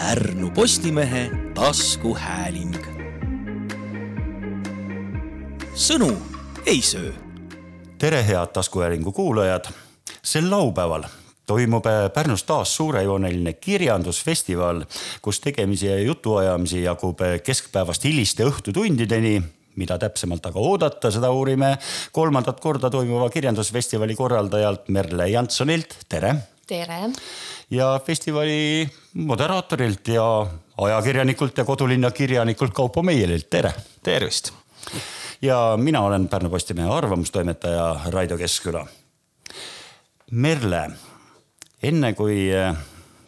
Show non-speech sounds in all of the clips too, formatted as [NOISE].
Pärnu Postimehe taskuhääling. sõnu ei söö. tere, head taskuhäälingu kuulajad. sel laupäeval toimub Pärnus taas suurejooneline kirjandusfestival, kus tegemisi ja jutuajamisi jagub keskpäevast hiliste õhtutundideni mida täpsemalt aga oodata, seda uurime kolmandat korda toimuva kirjandusfestivali korraldajalt Merle Jansonilt, tere. Tere. ja festivali moderaatorilt ja ajakirjanikult ja kodulinna kirjanikult Kaupo Meielilt, tere. tervist. ja mina olen Pärnu Postimehe arvamustoimetaja Raido Keskküla. Merle, enne kui äh,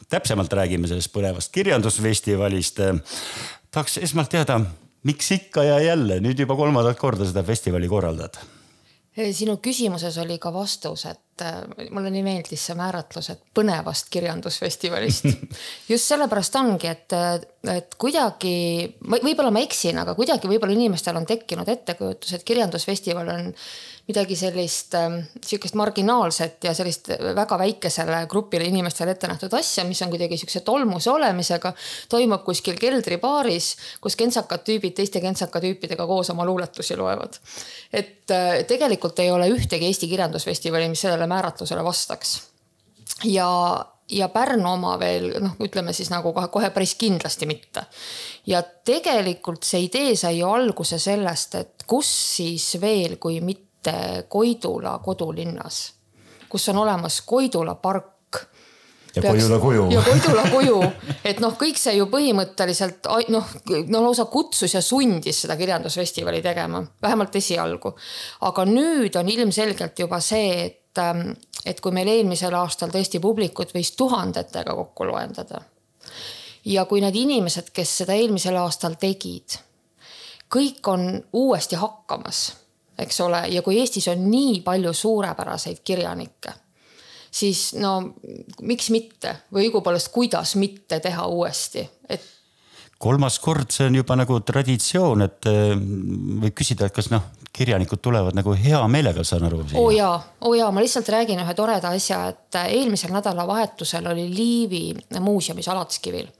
täpsemalt räägime sellest põnevast kirjandusfestivalist, äh, tahaks esmalt teada miks ikka ja jälle nüüd juba kolmandat korda seda festivali korraldad? sinu küsimuses oli ka vastus, et äh, mulle nii meeldis see määratlus, et põnevast kirjandusfestivalist. [LAUGHS] just sellepärast ongi, et, et kuidagi, võib-olla ma eksin, aga kuidagi võib-olla inimestel on tekkinud ettekujutus, et kirjandusfestival on midagi sellist äh,, sihukest marginaalset ja sellist väga väikesele grupile inimestele ette nähtud asja, mis on kuidagi sihukese tolmuse olemisega. toimub kuskil keldribaaris, kus kentsakad tüübid teiste kentsaka tüüpidega koos oma luuletusi loevad. et äh, tegelikult ei ole ühtegi Eesti Kirjandusfestivali, mis sellele määratlusele vastaks. ja ja Pärnu oma veel noh, ütleme siis nagu kohe, kohe päris kindlasti mitte. ja tegelikult see idee sai ju alguse sellest, et kus siis veel, kui mitte Koidula kodulinnas, kus on olemas Koidula park. ja Peaks, Koidula kuju. ja Koidula kuju, et noh, kõik see ju põhimõtteliselt noh, no lausa kutsus ja sundis seda kirjandusfestivali tegema, vähemalt esialgu. aga nüüd on ilmselgelt juba see, et, ähm, et kui meil eelmisel aastal tõesti publikut võis tuhandetega kokku loendada. ja kui need inimesed, kes seda eelmisel aastal tegid, kõik on uuesti hakkamas eks ole, ja kui Eestis on nii palju suurepäraseid kirjanikke, siis no miks mitte või õigupoolest, kuidas mitte teha uuesti, et kolmas kord, see on juba nagu traditsioon, et eh, võib küsida, et kas noh, kirjanikud tulevad nagu hea meelega, saan aru. oo oh jaa, oo oh jaa, ma lihtsalt räägin ühe toreda asja, et eelmisel nädalavahetusel oli Liivi muuseumis Alatskivil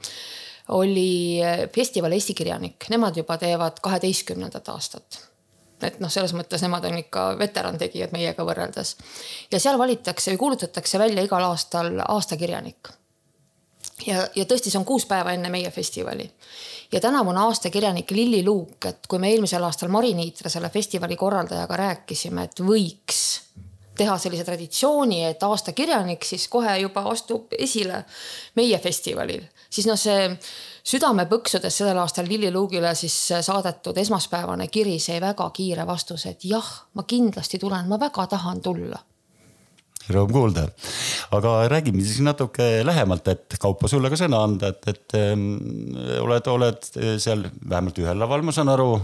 oli festival Eesti kirjanik, nemad juba teevad kaheteistkümnendat aastat et noh, selles mõttes nemad on ikka veterantegijad meiega võrreldes. ja seal valitakse või kuulutatakse välja igal aastal aastakirjanik. Ja, ja tõesti, see on kuus päeva enne meie festivali. ja tänavune aastakirjanik Lilli Luuk, et kui me eelmisel aastal Mari Niitra, selle festivali korraldajaga rääkisime, et võiks teha sellise traditsiooni, et aastakirjanik siis kohe juba astub esile meie festivalil, siis noh, see südamepõksudes sellel aastal Lilli Luugile siis saadetud esmaspäevane kiri sai väga kiire vastuse, et jah, ma kindlasti tulen, ma väga tahan tulla rõõm kuulda, aga räägime siis natuke lähemalt, et Kaupo sulle ka sõna anda, et, et ähm, oled, oled seal vähemalt ühel laval, ma saan aru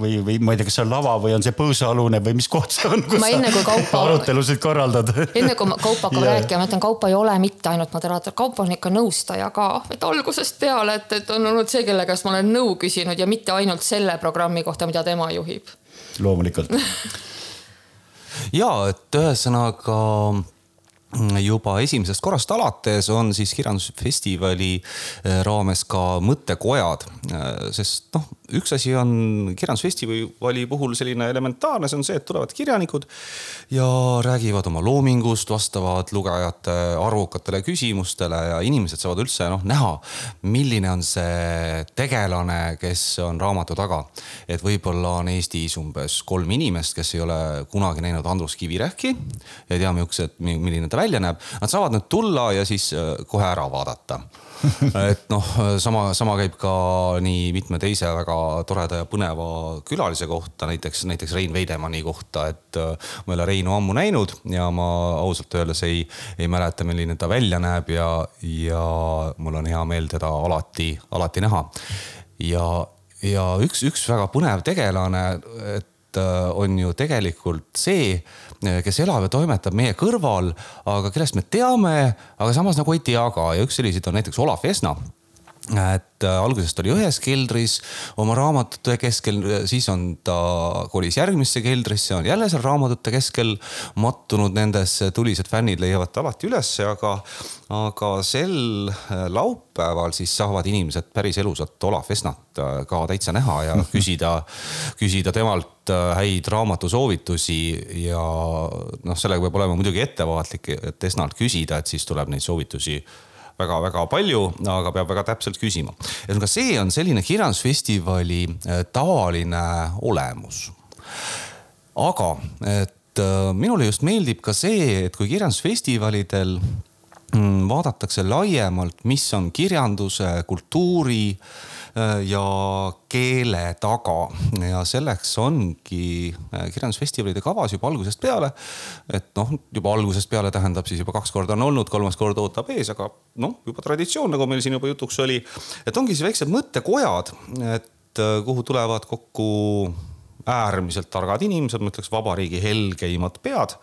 või, või ma ei tea, kas see on lava või on see põõsaalune või mis koht see on, kus ma enne, kaupa, arutelusid korraldad? enne kui Kaupo hakkab [LAUGHS] rääkima, ma ütlen, Kaupo ei ole mitte ainult moderaator, Kaupo on ikka nõustaja ka, et algusest peale, et, et on olnud see, kelle käest ma olen nõu küsinud ja mitte ainult selle programmi kohta, mida tema juhib. loomulikult [LAUGHS] ja et ühesõnaga juba esimesest korrast alates on siis kirjandusfestivali eh, raames ka mõttekojad, eh, sest noh, üks asi on kirjandusfestivali puhul selline elementaarne, see on see, et tulevad kirjanikud ja räägivad oma loomingust, vastavad lugejate arvukatele küsimustele ja inimesed saavad üldse noh näha, milline on see tegelane, kes on raamatu taga. et võib-olla on Eestis umbes kolm inimest, kes ei ole kunagi näinud Andrus Kivirähki ja ei tea, milline ta välja näeb. Nad saavad nüüd tulla ja siis äh, kohe ära vaadata [LAUGHS] et noh, sama, sama käib ka nii mitme teise väga toreda ja põneva külalise kohta, näiteks, näiteks Rein Veidemanni kohta, et äh, ma ei ole Reinu ammu näinud ja ma ausalt öeldes ei, ei mäleta, milline ta välja näeb ja, ja mul on hea meel teda alati, alati näha. ja, ja üks, üks väga põnev tegelane, et äh, on ju tegelikult see kes elab ja toimetab meie kõrval, aga kellest me teame, aga samas nagu ei tea ka. Ja üks selliseid on näiteks Olav Esna et äh, algusest oli ühes keldris oma raamatute keskel, siis on ta kolis järgmisse keldrisse, on jälle seal raamatute keskel mattunud nendesse, tulised fännid leiavad ta alati ülesse, aga, aga sel äh, laupäeval siis saavad inimesed päris elusat Olav Vesnat äh, ka täitsa näha ja [LAUGHS] küsida, küsida temalt häid raamatusoovitusi ja noh, sellega peab olema muidugi ettevaatlik, et Esnalt küsida, et siis tuleb neid soovitusi väga-väga palju, aga peab väga täpselt küsima. ühesõnaga, see on selline kirjandusfestivali äh, tavaline olemus. aga, et äh, minule just meeldib ka see, et kui kirjandusfestivalidel vaadatakse laiemalt, mis on kirjanduse, kultuuri Äh, ja keele taga ja selleks ongi äh, kirjandusfestivalide kavas juba algusest peale. et noh, juba algusest peale tähendab siis juba kaks korda on olnud, kolmas kord ootab ees, aga noh, juba traditsioon, nagu meil siin juba jutuks oli. et ongi siis väiksed mõttekojad, et äh, kuhu tulevad kokku äärmiselt targad inimesed, ma ütleks vabariigi helgeimad pead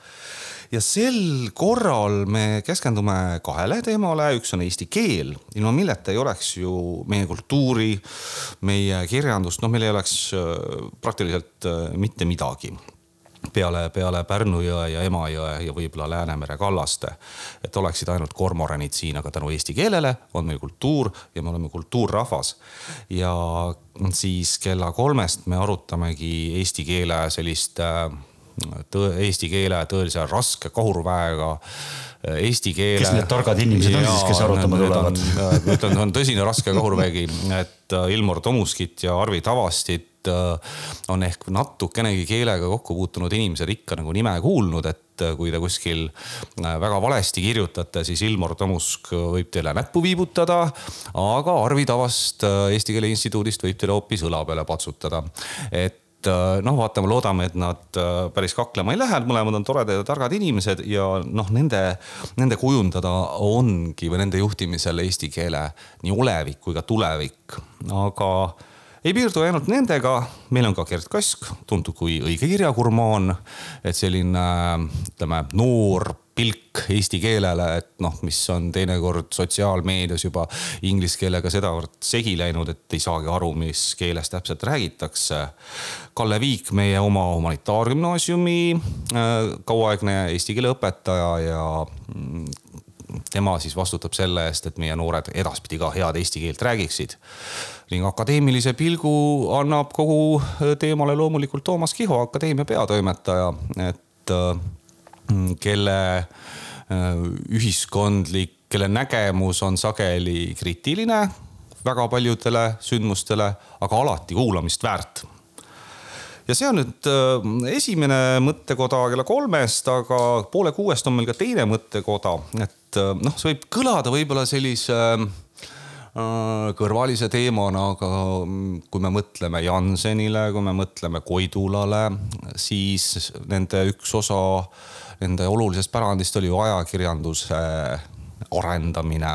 ja sel korral me keskendume kahele teemale, üks on eesti keel, ilma milleta ei oleks ju meie kultuuri, meie kirjandust, noh, meil ei oleks äh, praktiliselt äh, mitte midagi peale, peale Pärnu jõe ja Emajõe ja võib-olla Läänemere kallaste. et oleksid ainult kormoranid siin, aga tänu eesti keelele on meil kultuur ja me oleme kultuurrahvas. ja siis kella kolmest me arutamegi eesti keele sellist äh, tõe, eesti keele tõelise raske kahurväega eesti keele. kes need targad inimesed on siis, kes arutama tulevad? ma ütlen, on tõsine raske kahurvägi, et äh, Ilmar Tomuskit ja Arvi Tavastit äh, on ehk natukenegi keelega kokku puutunud inimesed ikka nagu nime kuulnud, et äh, kui te kuskil väga valesti kirjutate, siis Ilmar Tomusk võib teile näppu viibutada. aga Arvi Tavast Eesti Keele Instituudist võib teile hoopis õla peale patsutada. et et äh, noh, vaatame, loodame, et nad äh, päris kaklema ei lähe, mõlemad on toredad ja targad inimesed ja noh, nende, nende kujundada ongi või nende juhtimisel eesti keele nii olevik kui ka tulevik, aga ei piirdu ainult nendega, meil on ka Gerd Kask, tuntud kui õige kirjagurmaan. et selline ütleme noor pilk eesti keelele, et noh, mis on teinekord sotsiaalmeedias juba inglise keelega sedavõrd segi läinud, et ei saagi aru, mis keeles täpselt räägitakse. Kalle Viik, meie oma humanitaargümnaasiumi äh, kauaaegne eesti keele õpetaja ja mm, tema siis vastutab selle eest, et meie noored edaspidi ka head eesti keelt räägiksid. ning akadeemilise pilgu annab kogu teemale loomulikult Toomas Kiho, akadeemia peatoimetaja, et äh, kelle äh, ühiskondlik, kelle nägemus on sageli kriitiline väga paljudele sündmustele, aga alati kuulamist väärt. Ja see on nüüd äh, esimene mõttekoda kella kolmest, aga poole kuuest on meil ka teine mõttekoda, et äh, noh, see võib kõlada võib-olla sellise kõrvalise teemana, aga mm, kui me mõtleme Jansenile, kui me mõtleme Koidulale, siis nende üks osa nende olulisest pärandist oli ju ajakirjanduse arendamine,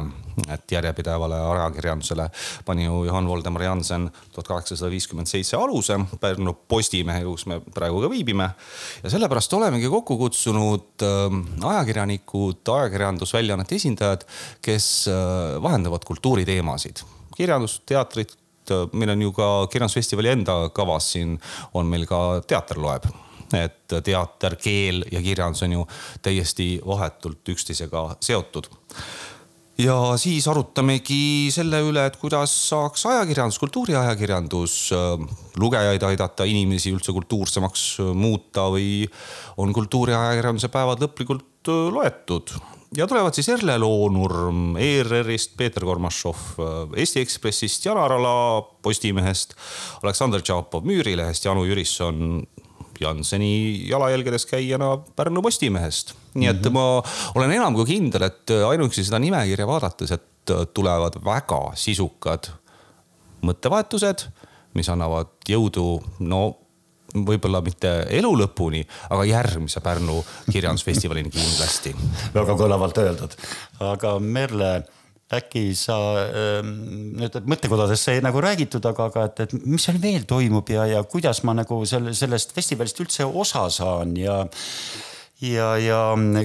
et järjepidevale ajakirjandusele pani ju Johan Voldemar Jansen tuhat kaheksasada viiskümmend seitse aluse Pärnu Postimehe, kus me praegu ka viibime. ja sellepärast olemegi kokku kutsunud äh, ajakirjanikud, ajakirjandusväljaannete esindajad, kes äh, vahendavad kultuuriteemasid, kirjandust, teatrit äh, meil on ju ka Kirjandusfestivali enda kavas siin on meil ka teater loeb et teater, keel ja kirjandus on ju täiesti vahetult üksteisega seotud ja siis arutamegi selle üle, et kuidas saaks ajakirjandus, kultuuriajakirjandus äh, lugejaid aidata, inimesi üldse kultuursemaks äh, muuta või on kultuuriajakirjanduse päevad lõplikult äh, loetud. ja tulevad siis Erle Loonurm ERR-ist, Peeter Kormašov Eesti Ekspressist, Janar Ala Postimehest, Aleksandr Tšapov Müürilehest, Janu Jürisson Janseni jalajälgedes käijana Pärnu Postimehest. nii et mm -hmm. ma olen enam kui kindel, et ainuüksi seda nimekirja vaadates, et tulevad väga sisukad mõttevahetused, mis annavad jõudu, no võib-olla mitte elu lõpuni, aga järgmise Pärnu kirjandusfestivalini kindlasti. [LAUGHS] väga kõlavalt öeldud, aga Merle äkki sa ähm, nüüd mõttekodades sai nagu räägitud, aga, aga et, et mis seal veel toimub ja, ja kuidas ma nagu selle, sellest festivalist üldse osa saan ja ja, ja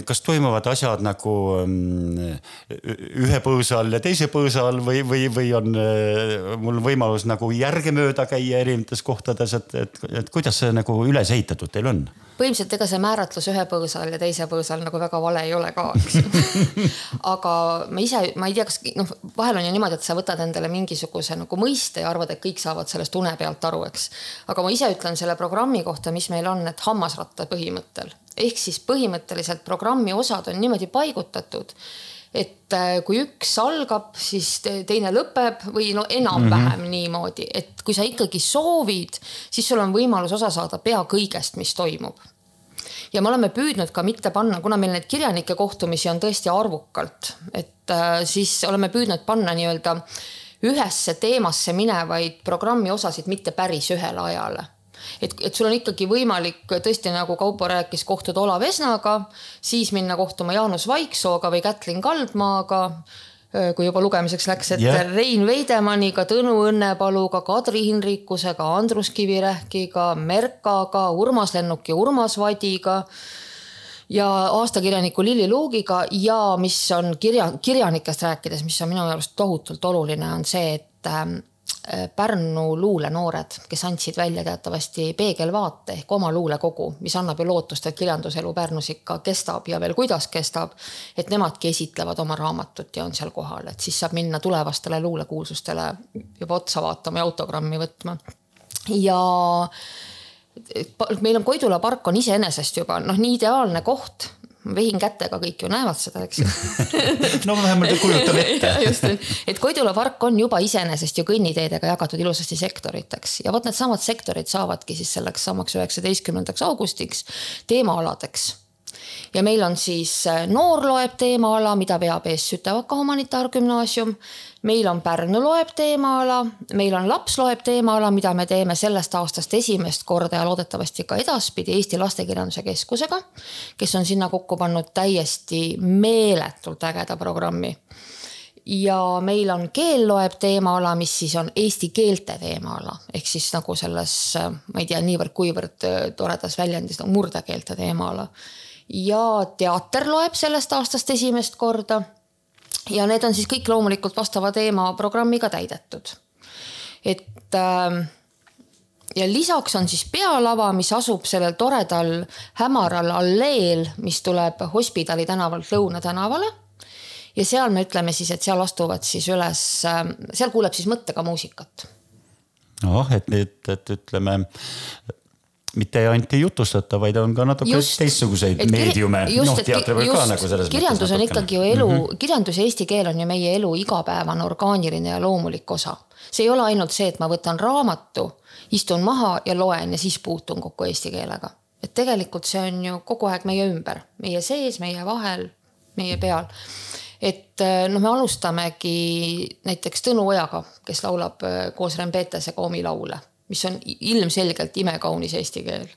kas toimuvad asjad nagu mm, ühe põõsa all ja teise põõsa all või, või, või on äh, mul võimalus nagu järgemööda käia erinevates kohtades, et, et, et kuidas see nagu üles ehitatud teil on? põhimõtteliselt ega see määratlus ühe põõsa all ja teise põõsa all nagu väga vale ei ole ka, eks [LAUGHS] aga ma ise, ma ei tea, kas noh, vahel on ju niimoodi, et sa võtad endale mingisuguse nagu mõiste ja arvad, et kõik saavad sellest une pealt aru, eks. aga ma ise ütlen selle programmi kohta, mis meil on, et hammasratta põhimõttel ehk siis põhimõtteliselt programmi osad on niimoodi paigutatud, et äh, kui üks algab, siis teine lõpeb või no enam-vähem mm -hmm. niimoodi, et kui sa ikkagi soovid, siis sul on võimalus osa saada pea kõigest, mis toimub ja me oleme püüdnud ka mitte panna, kuna meil neid kirjanike kohtumisi on tõesti arvukalt, et äh, siis oleme püüdnud panna nii-öelda ühesse teemasse minevaid programmi osasid mitte päris ühele ajale et, et sul on ikkagi võimalik tõesti nagu Kaupo rääkis, kohtuda Olav Esnaga, siis minna kohtuma Jaanus Vaiksooga või Kätlin Kaldmaaga kui juba lugemiseks läks, et yeah. Rein Veidemanniga, Tõnu Õnnepaluga, Kadri Hinrikusega, Andrus Kivirähkiga, Merkaga, Urmas Lennuki, Urmas Vadiga ja aastakirjaniku Lilli Luugiga ja mis on kirja, kirjanikest rääkides, mis on minu arust tohutult oluline, on see, et ähm, Äh, Pärnu luulenoored, kes andsid välja teatavasti peegelvaate ehk oma luulekogu, mis annab ju lootust, et kirjanduselu Pärnus ikka kestab ja veel kuidas kestab. et nemadki esitlevad oma raamatut ja on seal kohal, et siis saab minna tulevastele luulekuulsustele juba otsa vaatama ja autogrammi võtma. ja meil on Koidula park on iseenesest juba noh, nii ideaalne koht vehin kätega, kõik ju näevad seda, eks ju. [LAUGHS] No vähemalt kujutan ette. [LAUGHS] Just, et Koidula park on juba iseenesest ju kõnniteedega jagatud ilusasti sektoriteks. Ja vot needsamad sektorid saavadki siis selleks samaks üheksateistkümnendaks augustiks teemaaladeks ja meil on siis äh, noor loeb teemaala, mida veab ees Sütevaka humanitaargümnaasium. Meil on Pärnu loeb teemaala, meil on laps loeb teemaala, mida me teeme sellest aastast esimest korda ja loodetavasti ka edaspidi Eesti Lastekirjanduse Keskusega, kes on sinna kokku pannud täiesti meeletult ägeda programmi. Ja meil on keel loeb teemaala, mis siis on eesti keelte teemaala. Ehk siis nagu selles, ma ei tea, niivõrd-kuivõrd toredas väljendis nagu murdekeelte teemaala. Ja teater loeb sellest aastast esimest korda ja need on siis kõik loomulikult vastava teema programmiga täidetud. et äh, ja lisaks on siis pealava, mis asub sellel toredal hämaral alleel, mis tuleb Hospidali tänavalt Lõuna tänavale. ja seal me ütleme siis, et seal astuvad siis üles, äh, seal kuuleb siis mõttega muusikat. noh, et, et, et ütleme mitte ainult ei jutustata, vaid on ka natuke just, teistsuguseid meediume. noh, teater võib ka nagu selles kirjandus mõttes. kirjandus on ikkagi ju elu mm, -hmm. kirjandus ja eesti keel on ju meie elu igapäevane orgaaniline ja loomulik osa. see ei ole ainult see, et ma võtan raamatu, istun maha ja loen ja siis puutun kokku eesti keelega. et tegelikult see on ju kogu aeg meie ümber, meie sees, meie vahel, meie peal et noh, me alustamegi näiteks Tõnu Ojaga, kes laulab äh, koos Rembetesega omi laule mis on ilmselgelt imekaunis eesti keel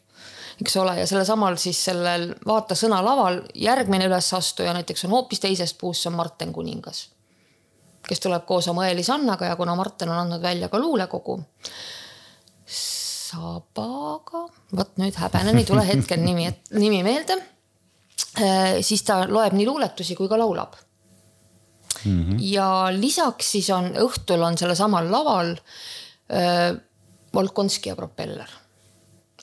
eks ole, ja sellesamal siis sellel Vaata sõna laval järgmine ülesastuja näiteks on hoopis teisest puust, see on Marten Kuningas. kes tuleb koos oma õe Lisannaga ja kuna Marten on andnud välja ka luulekogu. Sabaga, vot nüüd häbenen, ei tule hetkel nimi, nimi meelde. Äh, siis ta loeb nii luuletusi kui ka laulab mm. -hmm. ja lisaks siis on õhtul on sellesamal laval äh, Volkonski ja propeller.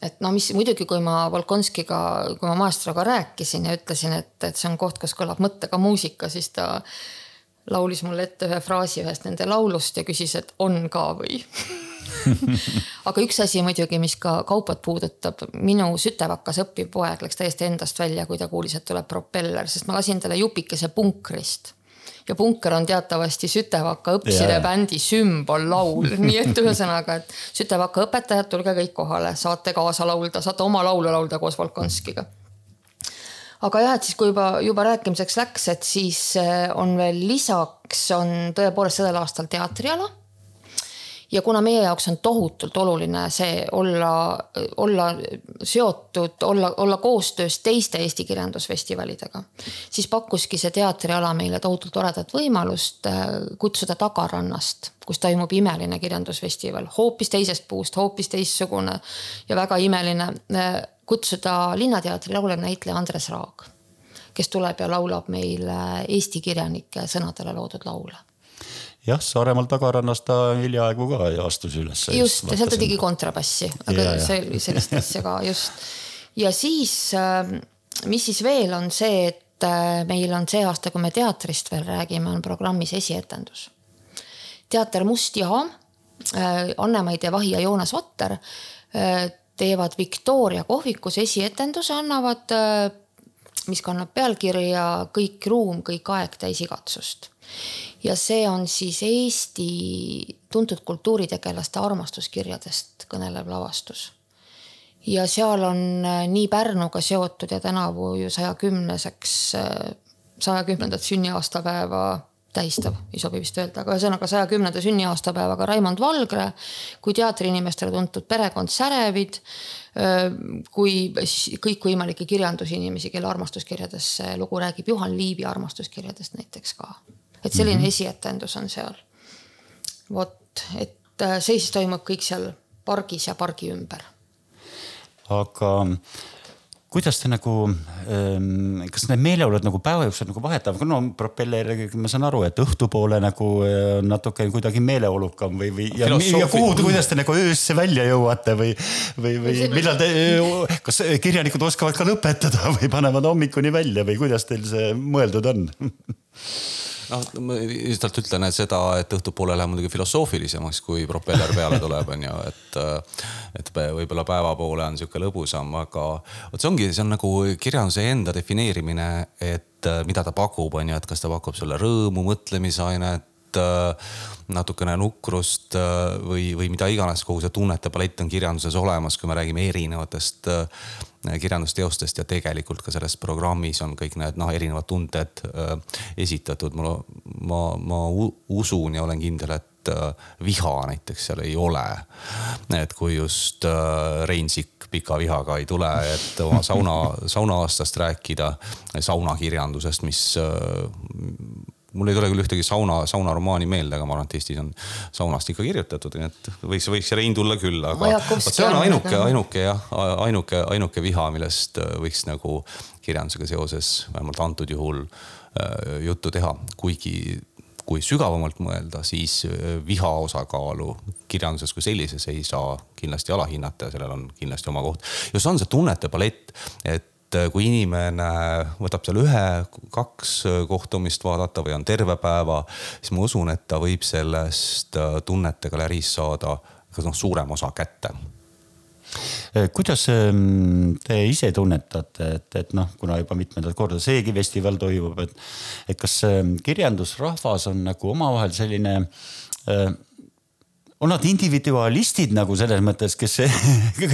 et no mis muidugi, kui ma Volkonskiga, kui ma maestroga rääkisin ja ütlesin, et, et see on koht, kus kõlab mõttega muusika, siis ta laulis mulle ette ühe fraasi ühest nende laulust ja küsis, et on ka või [LAUGHS] aga üks asi muidugi, mis ka Kaupat puudutab, minu Sütevakas õppiv poeg läks täiesti endast välja, kui ta kuulis, et tuleb propeller, sest ma lasin talle jupikese punkrist ja punker on teatavasti Sütevaka õpside yeah. bändi sümbollaul, [LAUGHS] nii et ühesõnaga, et Sütevaka õpetajad, tulge kõik kohale, saate kaasa laulda, saate oma laulu laulda koos Volkonskiga aga jah, et siis kui juba, juba rääkimiseks läks, et siis eh, on veel lisaks on tõepoolest sellel aastal teatriala. Ja kuna meie jaoks on tohutult oluline see olla, olla seotud, olla, olla koostöös teiste Eesti kirjandusfestivalidega, siis pakkuski see teatriala meile tohutult toredat võimalust äh, kutsuda tagarannast, kus toimub imeline kirjandusfestival, hoopis teisest puust, hoopis teistsugune ja väga imeline, äh, kutsuda Linnateatri laulevnäitleja Andres Raag, kes tuleb ja laulab meile Eesti kirjanike sõnadele loodud laule jah, Saaremaal tagarannas ta hiljaaegu ka astus üles. just, ja seal ta tegi kontrabassi, aga ja, see oli sellist asja ka just. ja siis, ähm, mis siis veel on see, et äh, meil on see aasta, kui me teatrist veel räägime, on programmis esietendus. teater Must jaam, äh, Anne-Maide Vahi ja Joonas Vatter äh, teevad Victoria kohvikus esietenduse, annavad, mis kannab pealkirja Kõik ruum, kõik aeg täis igatsust ja see on siis Eesti tuntud kultuuritegelaste armastuskirjadest kõnelev lavastus. ja seal on äh, nii Pärnuga seotud ja tänavu ju saja kümneseks, äh, saja kümnendat sünniaastapäeva tähistav, ei sobi vist öelda, aga ühesõnaga saja kümnenda sünniaastapäevaga Raimond Valgre kui teatriinimestele tuntud perekond Särevid. Äh, kui kõikvõimalikke kirjandusinimesi, kelle armastuskirjades see lugu räägib, Juhan Liivi armastuskirjadest näiteks ka et selline mm -hmm. esietendus on seal. vot, et äh, see siis toimub kõik seal pargis ja pargi ümber. aga kuidas te nagu, ähm, kas need meeleolud nagu päeva jooksul nagu vahetavad, no propeller, ma saan aru, et õhtupoole nagu äh, natuke kuidagi meeleolukam või, või ja, ja kuhu, kuidas te nagu öösse välja jõuate või, või, või millal te, kas kirjanikud oskavad ka lõpetada [LAUGHS] või panevad hommikuni välja või kuidas teil see mõeldud on [LAUGHS] noh, ma lihtsalt ütlen, et seda, et õhtupoole läheb muidugi filosoofilisemaks, kui propeller peale tuleb, on ju, et. et võib-olla päeva poole on sihuke lõbusam, aga vot see ongi, see on nagu kirjanduse enda defineerimine, et mida ta pakub, on ju, et kas ta pakub sulle rõõmu, mõtlemisainet natukene nukrust või, või mida iganes, kogu see tunnete palett on kirjanduses olemas, kui me räägime erinevatest Äh, kirjandusteostest ja tegelikult ka selles programmis on kõik need noh, erinevad tunded äh, esitatud. mul, ma, ma usun ja olen kindel, et äh, viha näiteks seal ei ole. et kui just Rein Sikk pika vihaga ei tule, et oma sauna, saunaaastast rääkida, saunakirjandusest, mis mul ei tule küll ühtegi sauna, saunaromaani meelde, aga ma arvan, et Eestis on saunast ikka kirjutatud, nii et võiks, võiks Rein tulla küll, aga vot see on ainuke, ainuke jah, ainuke, ainuke viha, millest äh, võiks nagu kirjandusega seoses vähemalt antud juhul äh, juttu teha, kuigi kui sügavamalt mõelda, siis äh, viha osakaalu kirjanduses kui sellises ei saa kindlasti alahinnata ja sellel on kindlasti oma koht. ja see on see tunnete palett, et et äh, kui inimene võtab seal ühe-kaks äh, kohtumist vaadata või on terve päeva, siis ma usun, et ta võib sellest äh, tunnete galeriis saada ka noh, suurem osa kätte. Kuidas ähm, te ise tunnetate, et, et noh, kuna juba mitmendat korda seegi festival toimub, et, et kas ähm, kirjandusrahvas on nagu omavahel selline äh, on nad individualistid nagu selles mõttes, kes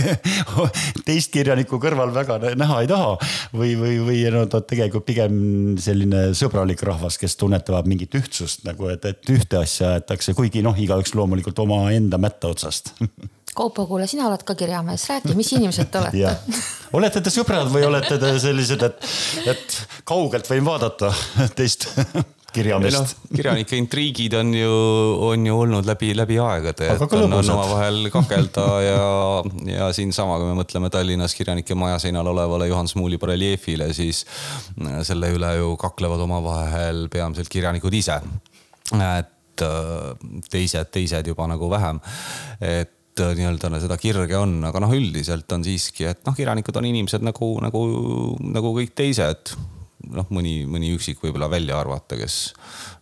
[LAUGHS] teist kirjaniku kõrval väga näha ei taha. Või, või, või nad on tegelikult pigem selline sõbralik rahvas, kes tunnetavad mingit ühtsust nagu, et, et ühte asja aetakse, kuigi noh, igaüks loomulikult omaenda mätta otsast. [LAUGHS] Kaupo, kuule, sina oled ka kirjamees, räägi, mis inimesed te olete? Olete te sõbrad või olete te sellised, et, et kaugelt võin vaadata teist [LAUGHS] kirjameest no,. kirjanike intriigid on ju, on ju olnud läbi, läbi aegade, et on, on omavahel kakelda ja, ja siinsama, kui me mõtleme Tallinnas kirjanike maja seinal olevale Juhan Smuuli bareljeefile, siis selle üle ju kaklevad omavahel peamiselt kirjanikud ise. et teised, teised juba nagu vähem, et nii-öelda seda kirge on, aga noh, üldiselt on siiski, et noh, kirjanikud on inimesed nagu, nagu, nagu kõik teised noh, mõni, mõni üksik võib-olla välja arvata, kes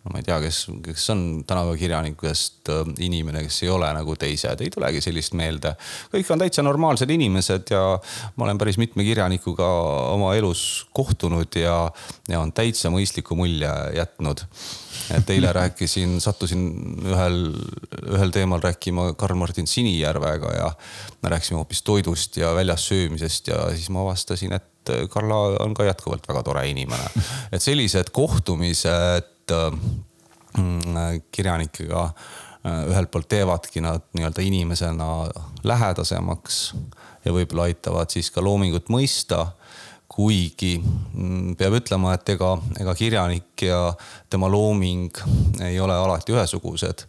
no ma ei tea, kes, kes on tänavakirjanikest äh, inimene, kes ei ole nagu teised, ei tulegi sellist meelde. kõik on täitsa normaalsed inimesed ja ma olen päris mitme kirjanikuga oma elus kohtunud ja, ja on täitsa mõistliku mulje jätnud et eile rääkisin, sattusin ühel, ühel teemal rääkima Karl-Martin Sinijärvega ja me rääkisime hoopis toidust ja väljas söömisest ja siis ma avastasin, et et Karla on ka jätkuvalt väga tore inimene. [LAUGHS] et sellised kohtumised mm, kirjanikega ühelt poolt teevadki nad nii-öelda inimesena lähedasemaks ja võib-olla aitavad siis ka loomingut mõista kuigi mm, peab ütlema, et ega, ega kirjanik ja tema looming ei ole alati ühesugused.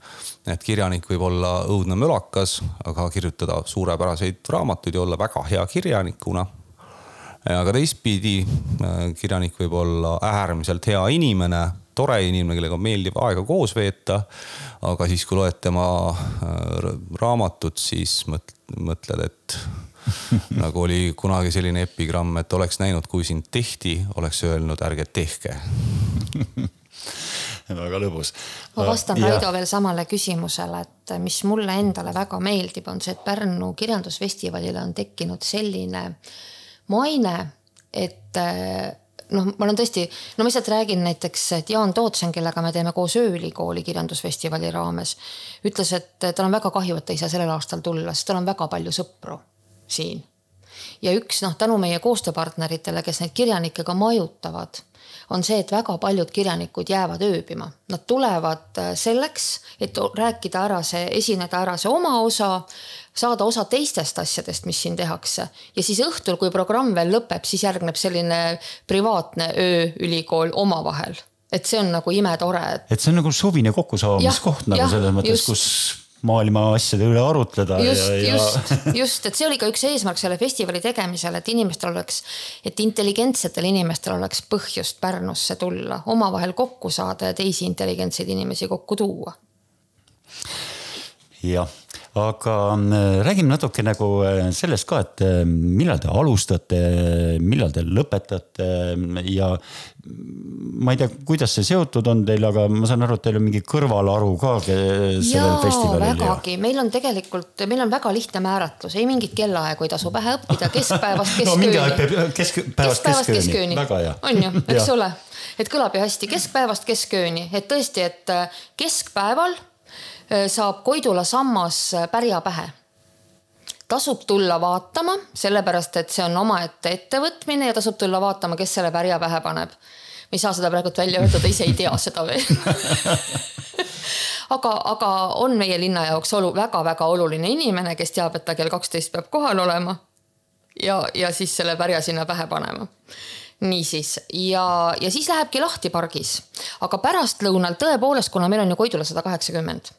et kirjanik võib olla õudne mölakas, aga kirjutada suurepäraseid raamatuid ja olla väga hea kirjanikuna. Aga teistpidi, äh, kirjanik võib olla äärmiselt hea inimene, tore inimene, kellega meeldib aega koos veeta. aga siis, kui loed tema äh, raamatut, siis mõtled, et [LAUGHS] nagu oli kunagi selline epigramm, et oleks näinud, kui sind tehti, oleks öelnud, ärge tehke [LAUGHS] väga lõbus. ma vastan ja. Raido veel samale küsimusele, et mis mulle endale väga meeldib, on see, et Pärnu kirjandusfestivalile on tekkinud selline maine, et noh, ma olen tõesti, no ma lihtsalt räägin näiteks, et Jaan Tootsen, kellega me teeme koos Ööülikooli kirjandusfestivali raames, ütles, et tal on väga kahju, et ta ei saa sellel aastal tulla, sest tal on väga palju sõpru siin. ja üks noh, tänu meie koostööpartneritele, kes neid kirjanikke ka majutavad, on see, et väga paljud kirjanikud jäävad ööbima. Nad tulevad äh, selleks, et rääkida ära see, esineda ära see oma osa, saada osa teistest asjadest, mis siin tehakse. ja siis õhtul, kui programm veel lõpeb, siis järgneb selline privaatne ööülikool omavahel et see on nagu imetore et.... et see on nagu suvine kokkusaamiskoht nagu selles mõttes, kus maailma asjade üle arutleda. just ja..., just, just, et see oli ka üks eesmärk selle festivali tegemisel, et inimestel oleks, et intelligentsetel inimestel oleks põhjust Pärnusse tulla, omavahel kokku saada ja teisi intelligentseid inimesi kokku tuua. jah aga äh, räägime natuke nagu äh, sellest ka, et äh, millal te alustate, millal te lõpetate ja ma ei tea, kuidas see seotud on teil, aga ma saan aru, et teil on mingi kõrvalaru ka sellel festivalil. vägagi, meil on tegelikult, meil on väga lihtne määratlus, ei mingit kellaaegu ei tasu pähe õppida, keskpäevast [LAUGHS] keskööni. no, mingi aeg peab keskpäevast keskööni, keskööni., väga hea. on ju, eks ole, et kõlab ju hästi, keskpäevast keskööni, et tõesti, et keskpäeval saab Koidula sammas äh, pärja pähe. tasub tulla vaatama, sellepärast et see on omaette ettevõtmine ja tasub tulla vaatama, kes selle pärja pähe paneb. ma ei saa seda praegult välja öelda, ta ise ei tea seda veel [LAUGHS] aga, aga on meie linna jaoks olu, väga-väga oluline inimene, kes teab, et ta kell kaksteist peab kohal olema. ja, ja siis selle pärja sinna pähe panema niisiis. Ja, ja siis lähebki lahti pargis, aga pärastlõunal tõepoolest, kuna meil on ju Koidula sada kaheksakümmend,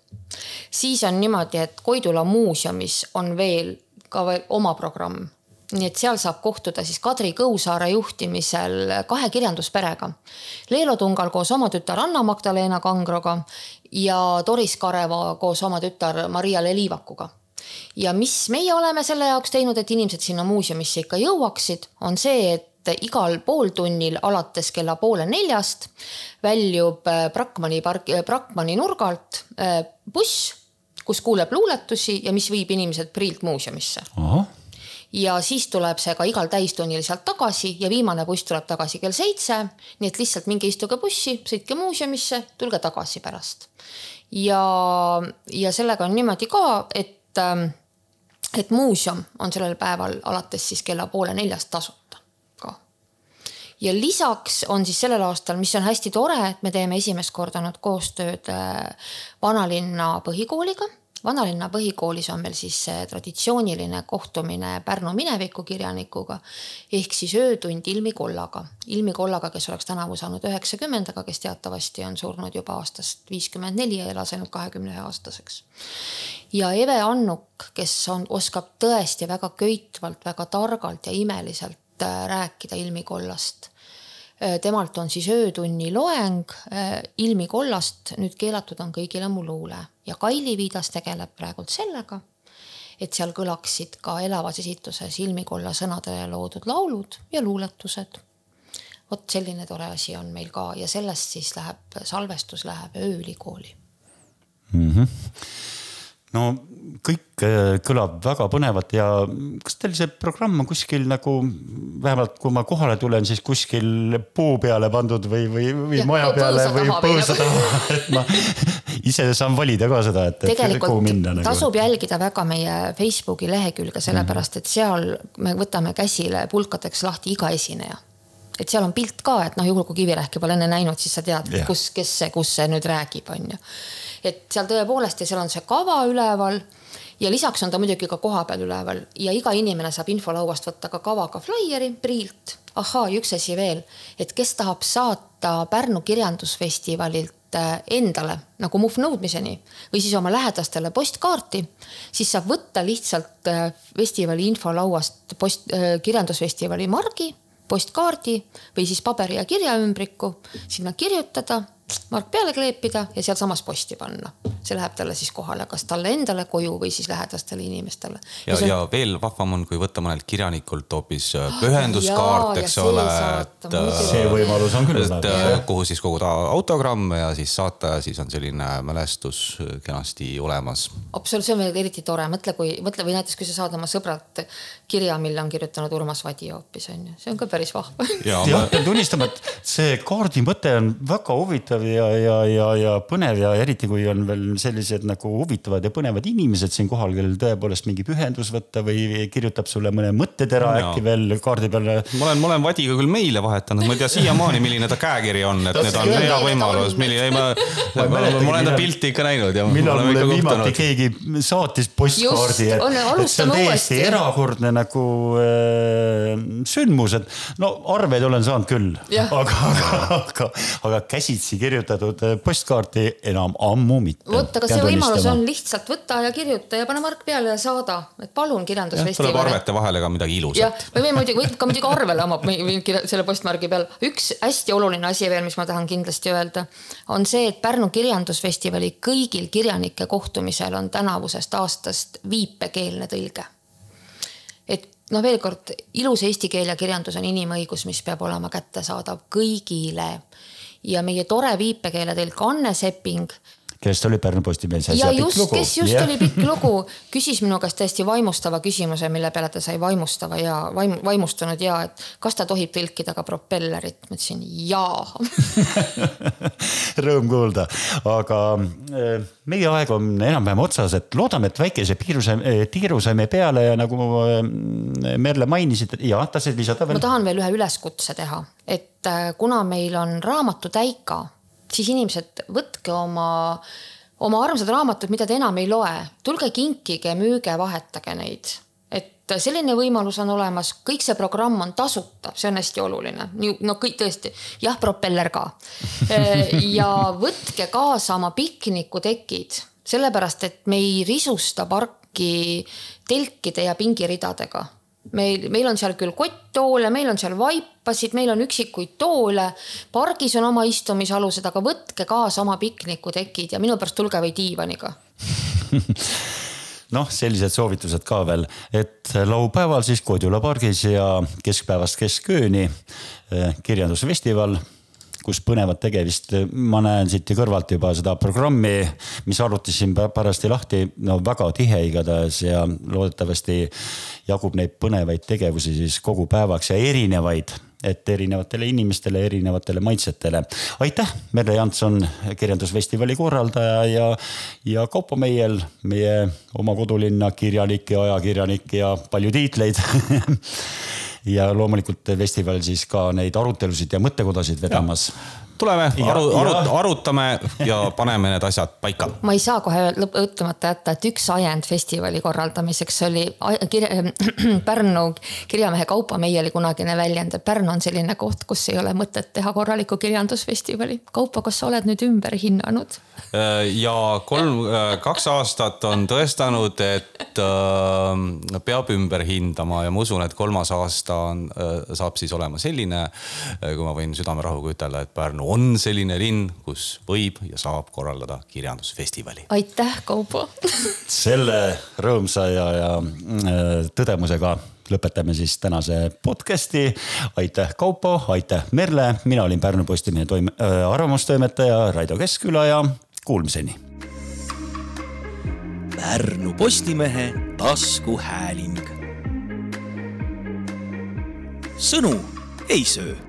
siis on niimoodi, et Koidula muuseumis on veel ka veel oma programm. Nii et seal saab kohtuda siis Kadri Kõusaare juhtimisel kahe kirjandusperega. Leelo Tungal koos oma tütar Anna-Magdalena Kangroga ja Doris Kareva koos oma tütar Maria Leliivakuga ja mis meie oleme selle jaoks teinud, et inimesed sinna muuseumisse ikka jõuaksid, on see, et et igal pooltunnil alates kella poole neljast väljub äh, Brakmani park, äh, Brakmani nurgalt äh, buss, kus kuuleb luuletusi ja mis viib inimesed Priilt muuseumisse. ja siis tuleb see ka igal täistunnil sealt tagasi ja viimane buss tuleb tagasi kell seitse. nii et lihtsalt minge istuge bussi, sõitke muuseumisse, tulge tagasi pärast. ja, ja sellega on niimoodi ka, et ähm, et muuseum on sellel päeval alates siis kella poole neljast tasuta ja lisaks on siis sellel aastal, mis on hästi tore, et me teeme esimest korda nüüd koostööd äh, vanalinna põhikooliga vanalinna põhikoolis on meil siis traditsiooniline kohtumine Pärnu minevikukirjanikuga ehk siis öötund Ilmi Kollaga. Ilmi Kollaga, kes oleks tänavu saanud üheksakümmend, aga kes teatavasti on surnud juba aastast viiskümmend neli ja elas ainult kahekümne ühe aastaseks. ja Eve Annuk, kes on, oskab tõesti väga köitvalt, väga targalt ja imeliselt Äh, rääkida ilmikollast. Äh, temalt on siis öötunni loeng äh, ilmikollast, nüüd keelatud on kõigile mu luule ja Kaili Viidas tegeleb praegult sellega, et seal kõlaksid ka elavas esituses ilmikolla sõnadele loodud laulud ja luuletused. vot selline tore asi on meil ka ja sellest siis läheb, salvestus läheb ööülikooli mm. -hmm no kõik äh, kõlab väga põnevalt ja kas teil see programm on kuskil nagu vähemalt kui ma kohale tulen, siis kuskil puu peale pandud või, või, või ja, maja peale või põõsa taha, [LAUGHS] et ma ise saan valida ka seda, et, kuhu minna nagu.. tasub jälgida väga meie Facebooki lehekülge, sellepärast et seal me võtame käsile pulkadeks lahti iga esineja. Et seal on pilt ka, et noh, juhul kui Kivirähki pole enne näinud, siis sa tead, kus, kes see, kus see nüüd räägib, on ju et seal tõepoolest ja seal on see kava üleval ja lisaks on ta muidugi ka kohapeal üleval ja iga inimene saab infolauast võtta ka kavaga flaieri priilt. ahaa, ja üks asi veel, et kes tahab saata Pärnu kirjandusfestivalilt äh, endale nagu muhv nõudmiseni või siis oma lähedastele postkaarti, siis saab võtta lihtsalt äh, festivali infolauast post, äh, kirjandusfestivali margi, postkaardi või siis paberi ja kirjaümbriku, sinna kirjutada mark peale kleepida ja sealsamas posti panna. see läheb talle siis kohale, kas talle endale koju või siis lähedastele inimestele. ja, ja, on... ja veel vahvam on, kui võtta mõnelt kirjanikult hoopis äh, pühenduskaart, eks ole. see võimalus on küll. et äh, kuhu siis koguda autogramme ja siis saata ja siis on selline mälestus kenasti olemas. absoluutselt, see on veel eriti tore, mõtle, kui mõtle või näiteks, kui sa saad oma sõbralt kirja, mille on kirjutanud Urmas Vadi hoopis on ju, see on ka päris vahva. jah, pean tunnistama, et see kaardi mõte on väga huvitav huvitav ja, ja, ja, ja põnev ja eriti kui on veel sellised nagu huvitavad ja põnevad inimesed siin kohal, kellel tõepoolest mingi pühendus võtta või kirjutab sulle mõne mõttetera no. äkki veel kaardi peale. ma olen, ma olen Vadiga küll meile vahetanud, ma ei tea siiamaani, milline ta käekiri on, et need on hea võimalus, milline, ma, ma, ma, ma olen ta pilti ikka näinud ja. millal mulle viimati keegi saatis postkaardi, et, et see on täiesti erakordne nagu äh, sündmus, et no arveid olen saanud küll, aga, aga, aga, aga käsitsi kirjutada kirjutatud eh, postkaarti enam ammu mitte. vot, aga see võimalus on lihtsalt võtta ja kirjuta ja pane mark peale ja saada, et palun kirjandusfestival. tuleb arvete vahele ka midagi ilusat. me võime muidugi, võib ka muidugi arvele oma selle postmargi peal. üks hästi oluline asi veel, mis ma tahan kindlasti öelda, on see, et Pärnu kirjandusfestivali kõigil kirjanike kohtumisel on tänavusest aastast viipekeelne tõlge et noh, veel kord, ilus eesti keel ja kirjandus on inimõigus, mis peab olema kättesaadav kõigile ja meie tore viipekeeletõlk Anne Sepping kellest oli Pärnu Postimehes äsja pikk lugu. kes just ja. oli pikk lugu, küsis minu käest täiesti vaimustava küsimuse, mille peale ta sai vaimustava ja vaim, vaimustunud ja, et kas ta tohib tõlkida ka propellerit. ma ütlesin jaa [LAUGHS] Rõõm kuulda, aga eh, meie aeg on enam-vähem otsas, et loodame, et väikese piiru saime, eh, tiiru saime peale ja nagu eh, Merle mainisid, ja tahtsid lisada veel? ma tahan veel ühe üleskutse teha, et kuna meil on raamatutäika siis inimesed, võtke oma, oma armsad raamatud, mida te enam ei loe, tulge kinkige, müüge, vahetage neid. Et selline võimalus on olemas, kõik see programm on tasuta, see on hästi oluline, no kõik tõesti, jah, propeller ka. [LAUGHS] ja võtke kaasa oma piknikutekid, sellepärast et me ei risusta parki telkide ja pingiridadega meil, meil on seal küll kotttoole, meil on seal vaipasid, meil on üksikuid toole. pargis on oma istumisalused, aga võtke kaasa oma piknikutekid ja minu pärast tulge või diivaniga [LAUGHS] noh, sellised soovitused ka veel, et laupäeval siis Kodula pargis ja keskpäevast keskööni eh, kirjandusfestival kus põnevat tegemist, ma näen siit kõrvalt juba seda programmi, mis arvutis siin parajasti lahti, no väga tihe igatahes ja loodetavasti jagub neid põnevaid tegevusi siis kogu päevaks ja erinevaid et erinevatele inimestele, erinevatele maitsetele. aitäh, Merle Janson, kirjandusfestivali korraldaja ja, ja Kaupo Meiel, meie oma kodulinna kirjanik ja ajakirjanik ja palju tiitleid [LAUGHS] ja loomulikult festival siis ka neid arutelusid ja mõttekodasid vedamas tuleme, aru, arut, arutame ja paneme need asjad paika. ma ei saa kohe ütlemata jätta, et üks ajend festivali korraldamiseks oli kirja, [CLEARS THROAT] Pärnu kirjamehe Kaupo Meieli kunagine väljend, et Pärnu on selline koht, kus ei ole mõtet teha korralikku kirjandusfestivali. Kaupo, kas sa oled nüüd ümber hinnanud? Äh, ja kolm, äh, kaks aastat on tõestanud, et äh, peab ümber hindama ja ma usun, et kolmas aasta on, saab siis olema selline, kui ma võin südamerahuga ütelda, et Pärnu on selline linn, kus võib ja saab korraldada kirjandusfestivali. aitäh, Kaupo selle rõõmsa ja, ja äh, tõdemusega lõpetame siis tänase podcast'i. aitäh, Kaupo, aitäh, Merle, mina olin Pärnu Postimehe toime- äh,, arvamustoimetaja Raido Keskküla ja kuulmiseni. Pärnu Postimehe taskuhääling. sõnu ei söö